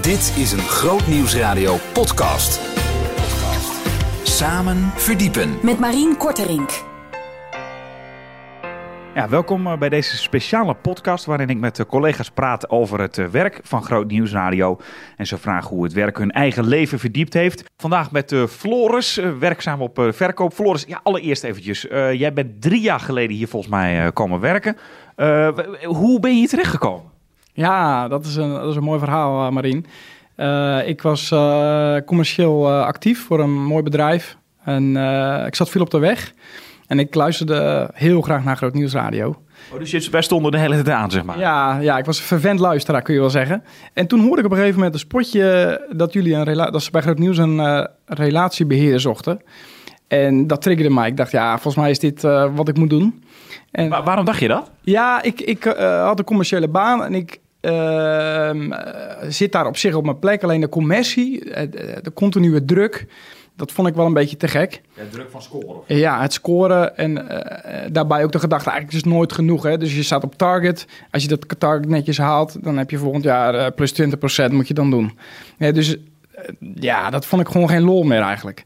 Dit is een Groot Nieuwsradio podcast. Samen verdiepen. Met Marien Korterink. Ja, welkom eh, bij deze speciale podcast waarin ik met de collega's praat over het eh, werk van Groot Nieuwsradio. En ze vragen hoe het werk hun eigen leven verdiept heeft. Vandaag met uh, Floris, uh, werkzaam op uh, verkoop. Floris, ja, allereerst eventjes. jij bent drie jaar geleden hier volgens mij komen werken. hoe ben je hier terechtgekomen? Ja, dat is een, dat is een mooi verhaal, Marien. ik was commercieel actief voor een mooi bedrijf. En ik zat veel op de weg. En ik luisterde heel graag naar Groot Nieuwsradio. Oh, dus je, wij stonden de hele tijd aan, zeg maar. Ja, ja, ik was een vervent luisteraar, kun je wel zeggen. En toen hoorde ik op een gegeven moment een spotje dat, jullie een dat ze bij Groot Nieuws een relatiebeheerder zochten. En dat triggerde mij. Ik dacht, ja, volgens mij is dit uh, wat ik moet doen. En, maar waarom dacht je dat? Ja, ik, ik uh, had een commerciële baan en ik ehm, zit daar op zich op mijn plek. Alleen de commercie, de continue druk dat vond ik wel een beetje te gek. Ja, druk van scoren. Ja, het scoren en uh, daarbij ook de gedachte, eigenlijk is het nooit genoeg. Hè? Dus je staat op target. Als je dat target netjes haalt, dan heb je volgend jaar uh, plus 20% moet je dan doen. Ja, dus ja, dat vond ik gewoon geen lol meer eigenlijk.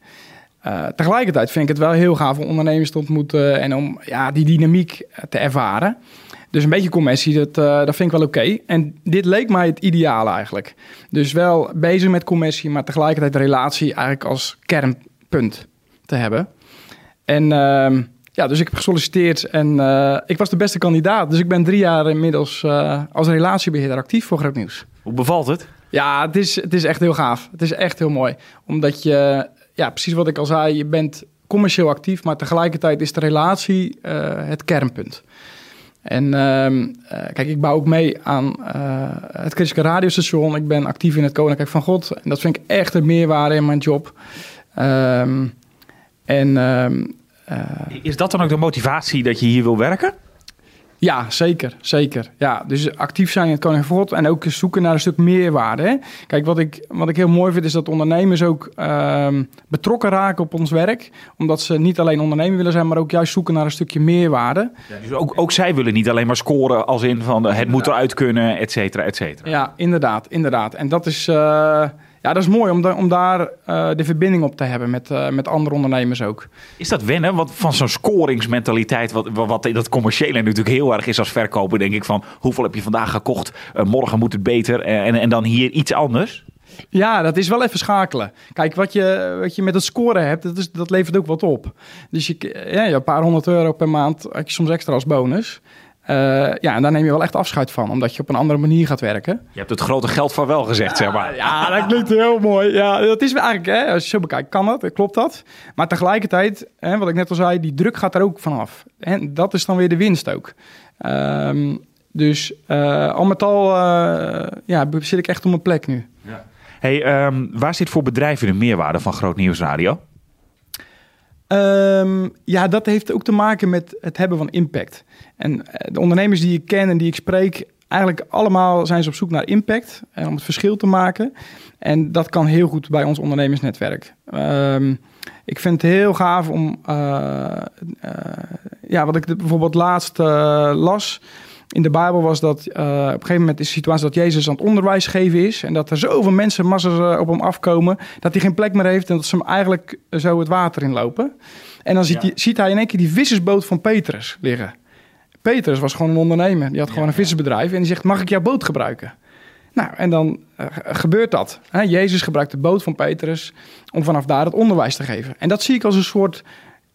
Tegelijkertijd vind ik het wel heel gaaf om ondernemers te ontmoeten en om ja, die dynamiek te ervaren. Dus een beetje commissie, dat, uh, dat vind ik wel oké. En dit leek mij het ideale eigenlijk. Dus wel bezig met commissie, maar tegelijkertijd de relatie eigenlijk als kernpunt te hebben. En uh, ja, dus ik heb gesolliciteerd en ik was de beste kandidaat. Dus ik ben drie jaar inmiddels als relatiebeheerder actief voor Groot Nieuws. Hoe bevalt het? Ja, het is, het is echt heel gaaf. Het is echt heel mooi. Omdat je, ja, precies wat ik al zei, je bent commercieel actief, maar tegelijkertijd is de relatie het kernpunt. En uh, kijk, ik bouw ook mee aan uh, het christelijke radiostation. Ik ben actief in het Koninkrijk van God. En dat vind ik echt een meerwaarde in mijn job. Um, en, uh, Is dat dan ook de motivatie dat je hier wil werken? Ja, zeker, zeker. Ja, dus actief zijn in het Koninkrijk van God en ook zoeken naar een stuk meerwaarde. Hè? Kijk, wat ik, wat ik heel mooi vind is dat ondernemers ook uh, betrokken raken op ons werk. Omdat ze niet alleen ondernemer willen zijn, maar ook juist zoeken naar een stukje meerwaarde. Ja, dus ook, ook zij willen niet alleen maar scoren als in van het moet eruit kunnen, et cetera, et cetera. Ja, inderdaad, inderdaad. En dat is... Uh, ja, dat is mooi om, da om daar uh, de verbinding op te hebben met, uh, met andere ondernemers ook. Is dat wennen? Want van zo'n scoringsmentaliteit, wat, wat dat commerciële natuurlijk heel erg is als verkoper, denk ik van hoeveel heb je vandaag gekocht? Uh, morgen moet het beter. en, en dan hier iets anders? Ja, dat is wel even schakelen. Kijk, wat je, wat je met het scoren hebt, dat, is, dat levert ook wat op. Dus je, ja, een paar honderd euro per maand heb je soms extra als bonus. Uh, ja, en daar neem je wel echt afscheid van, omdat je op een andere manier gaat werken. Je hebt het grote geld van wel gezegd, zeg maar. Ja, dat klinkt heel mooi. Ja, dat is eigenlijk, hè, als je zo bekijkt, kan dat, klopt dat. Maar tegelijkertijd, hè, wat ik net al zei, die druk gaat er ook vanaf. En dat is dan weer de winst ook. Um, dus uh, al met al uh, ja, zit ik echt op mijn plek nu. Ja. Hey, um, waar zit voor bedrijven de meerwaarde van Groot Nieuwsradio? Um, ja, dat heeft ook te maken met het hebben van impact. En eh, de ondernemers die ik ken en die ik spreek, eigenlijk allemaal zijn ze op zoek naar impact en om het verschil te maken. En dat kan heel goed bij ons ondernemersnetwerk. Um, ik vind het heel gaaf om, uh, ja, wat ik bijvoorbeeld laatst las in de Bijbel was dat uh, op een gegeven moment is de situatie dat Jezus aan het onderwijs geven is. En dat er zoveel mensen, massa's op hem afkomen. Dat hij geen plek meer heeft en dat ze hem eigenlijk zo het water inlopen. En dan ziet, ja. hij, ziet hij in één keer die vissersboot van Petrus liggen. Petrus was gewoon een ondernemer. Die had gewoon een vissersbedrijf. En die zegt, mag ik jouw boot gebruiken? Nou, en dan uh, gebeurt dat. Hè? Jezus gebruikt de boot van Petrus om vanaf daar het onderwijs te geven. En dat zie ik als een soort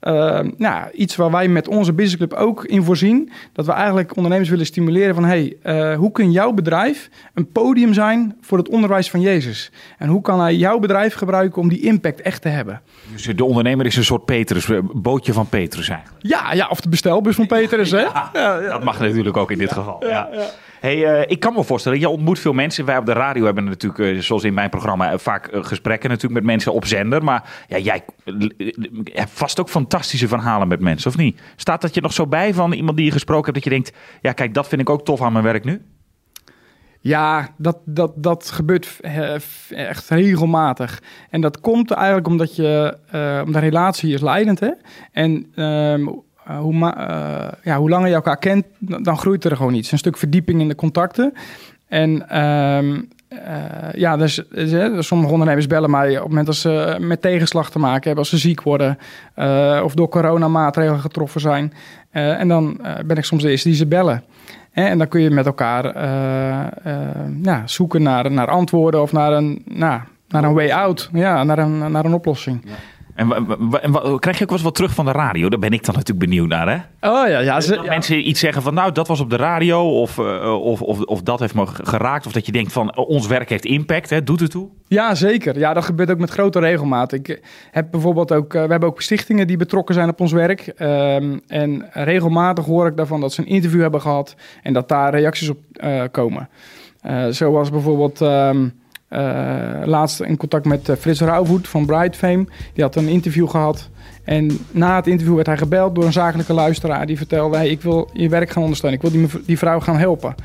uh, nou, iets waar wij met onze businessclub ook in voorzien. Dat we eigenlijk ondernemers willen stimuleren van... hey, uh, hoe kun jouw bedrijf een podium zijn voor het onderwijs van Jezus? En hoe kan hij jouw bedrijf gebruiken om die impact echt te hebben? Dus de ondernemer is een soort Petrus, bootje van Petrus eigenlijk? Ja, ja of de bestelbus van Petrus, hè? Ja, ja, dat mag natuurlijk ook in dit geval. ja. Hey, uh, ik kan me voorstellen, je ontmoet veel mensen. Wij op de radio hebben natuurlijk, uh, zoals in mijn programma, uh, vaak gesprekken natuurlijk met mensen op zender. Maar ja, jij hebt vast ook fantastische verhalen met mensen, of niet? Staat dat je nog zo bij van iemand die je gesproken hebt, dat je denkt, ja kijk, dat vind ik ook tof aan mijn werk nu? Ja, dat, dat, dat gebeurt echt regelmatig. En dat komt eigenlijk omdat je, uh, de relatie is leidend. Hè? En uh, uh, hoe, uh, ja, hoe langer je elkaar kent, dan, groeit er gewoon iets. Een stuk verdieping in de contacten. En um, ja, dus, dus, sommige ondernemers bellen mij op het moment dat ze met tegenslag te maken hebben, als ze ziek worden of door coronamaatregelen getroffen zijn. en dan ben ik soms de eerste die ze bellen. En dan kun je met elkaar zoeken naar, naar antwoorden of naar een, nou, naar een way out. Ja, naar een, naar een oplossing. Ja. En, en, krijg je ook wel eens wat terug van de radio? Daar ben ik dan natuurlijk benieuwd naar, hè? Oh ja, ja. Ze, mensen iets zeggen van, nou, dat was op de radio, of, uh, of, of, of dat heeft me geraakt, of dat je denkt van, ons werk heeft impact, hè? Doet het toe? Ja, zeker. Ja, dat gebeurt ook met grote regelmaat. Ik heb bijvoorbeeld ook, uh, we hebben ook stichtingen die betrokken zijn op ons werk. Um, en regelmatig hoor ik daarvan dat ze een interview hebben gehad en dat daar reacties op uh, komen. zoals bijvoorbeeld... Um, uh, laatst in contact met uh, Frits Rauwvoet van Bright Fame. Die had een interview gehad. En na het interview werd hij gebeld door een zakelijke luisteraar. Die vertelde, hey, ik wil je werk gaan ondersteunen. Ik wil die, die vrouw gaan helpen.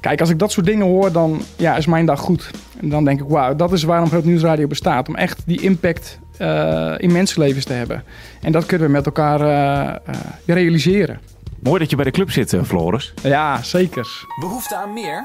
Kijk, als ik dat soort dingen hoor, dan ja, is mijn dag goed. En dan denk ik, wauw, dat is waarom Groot Nieuwsradio bestaat. Om echt die impact uh, in mensenlevens te hebben. En dat kunnen we met elkaar realiseren. Mooi dat je bij de club zit, Floris. Ja, zeker. Behoefte aan meer?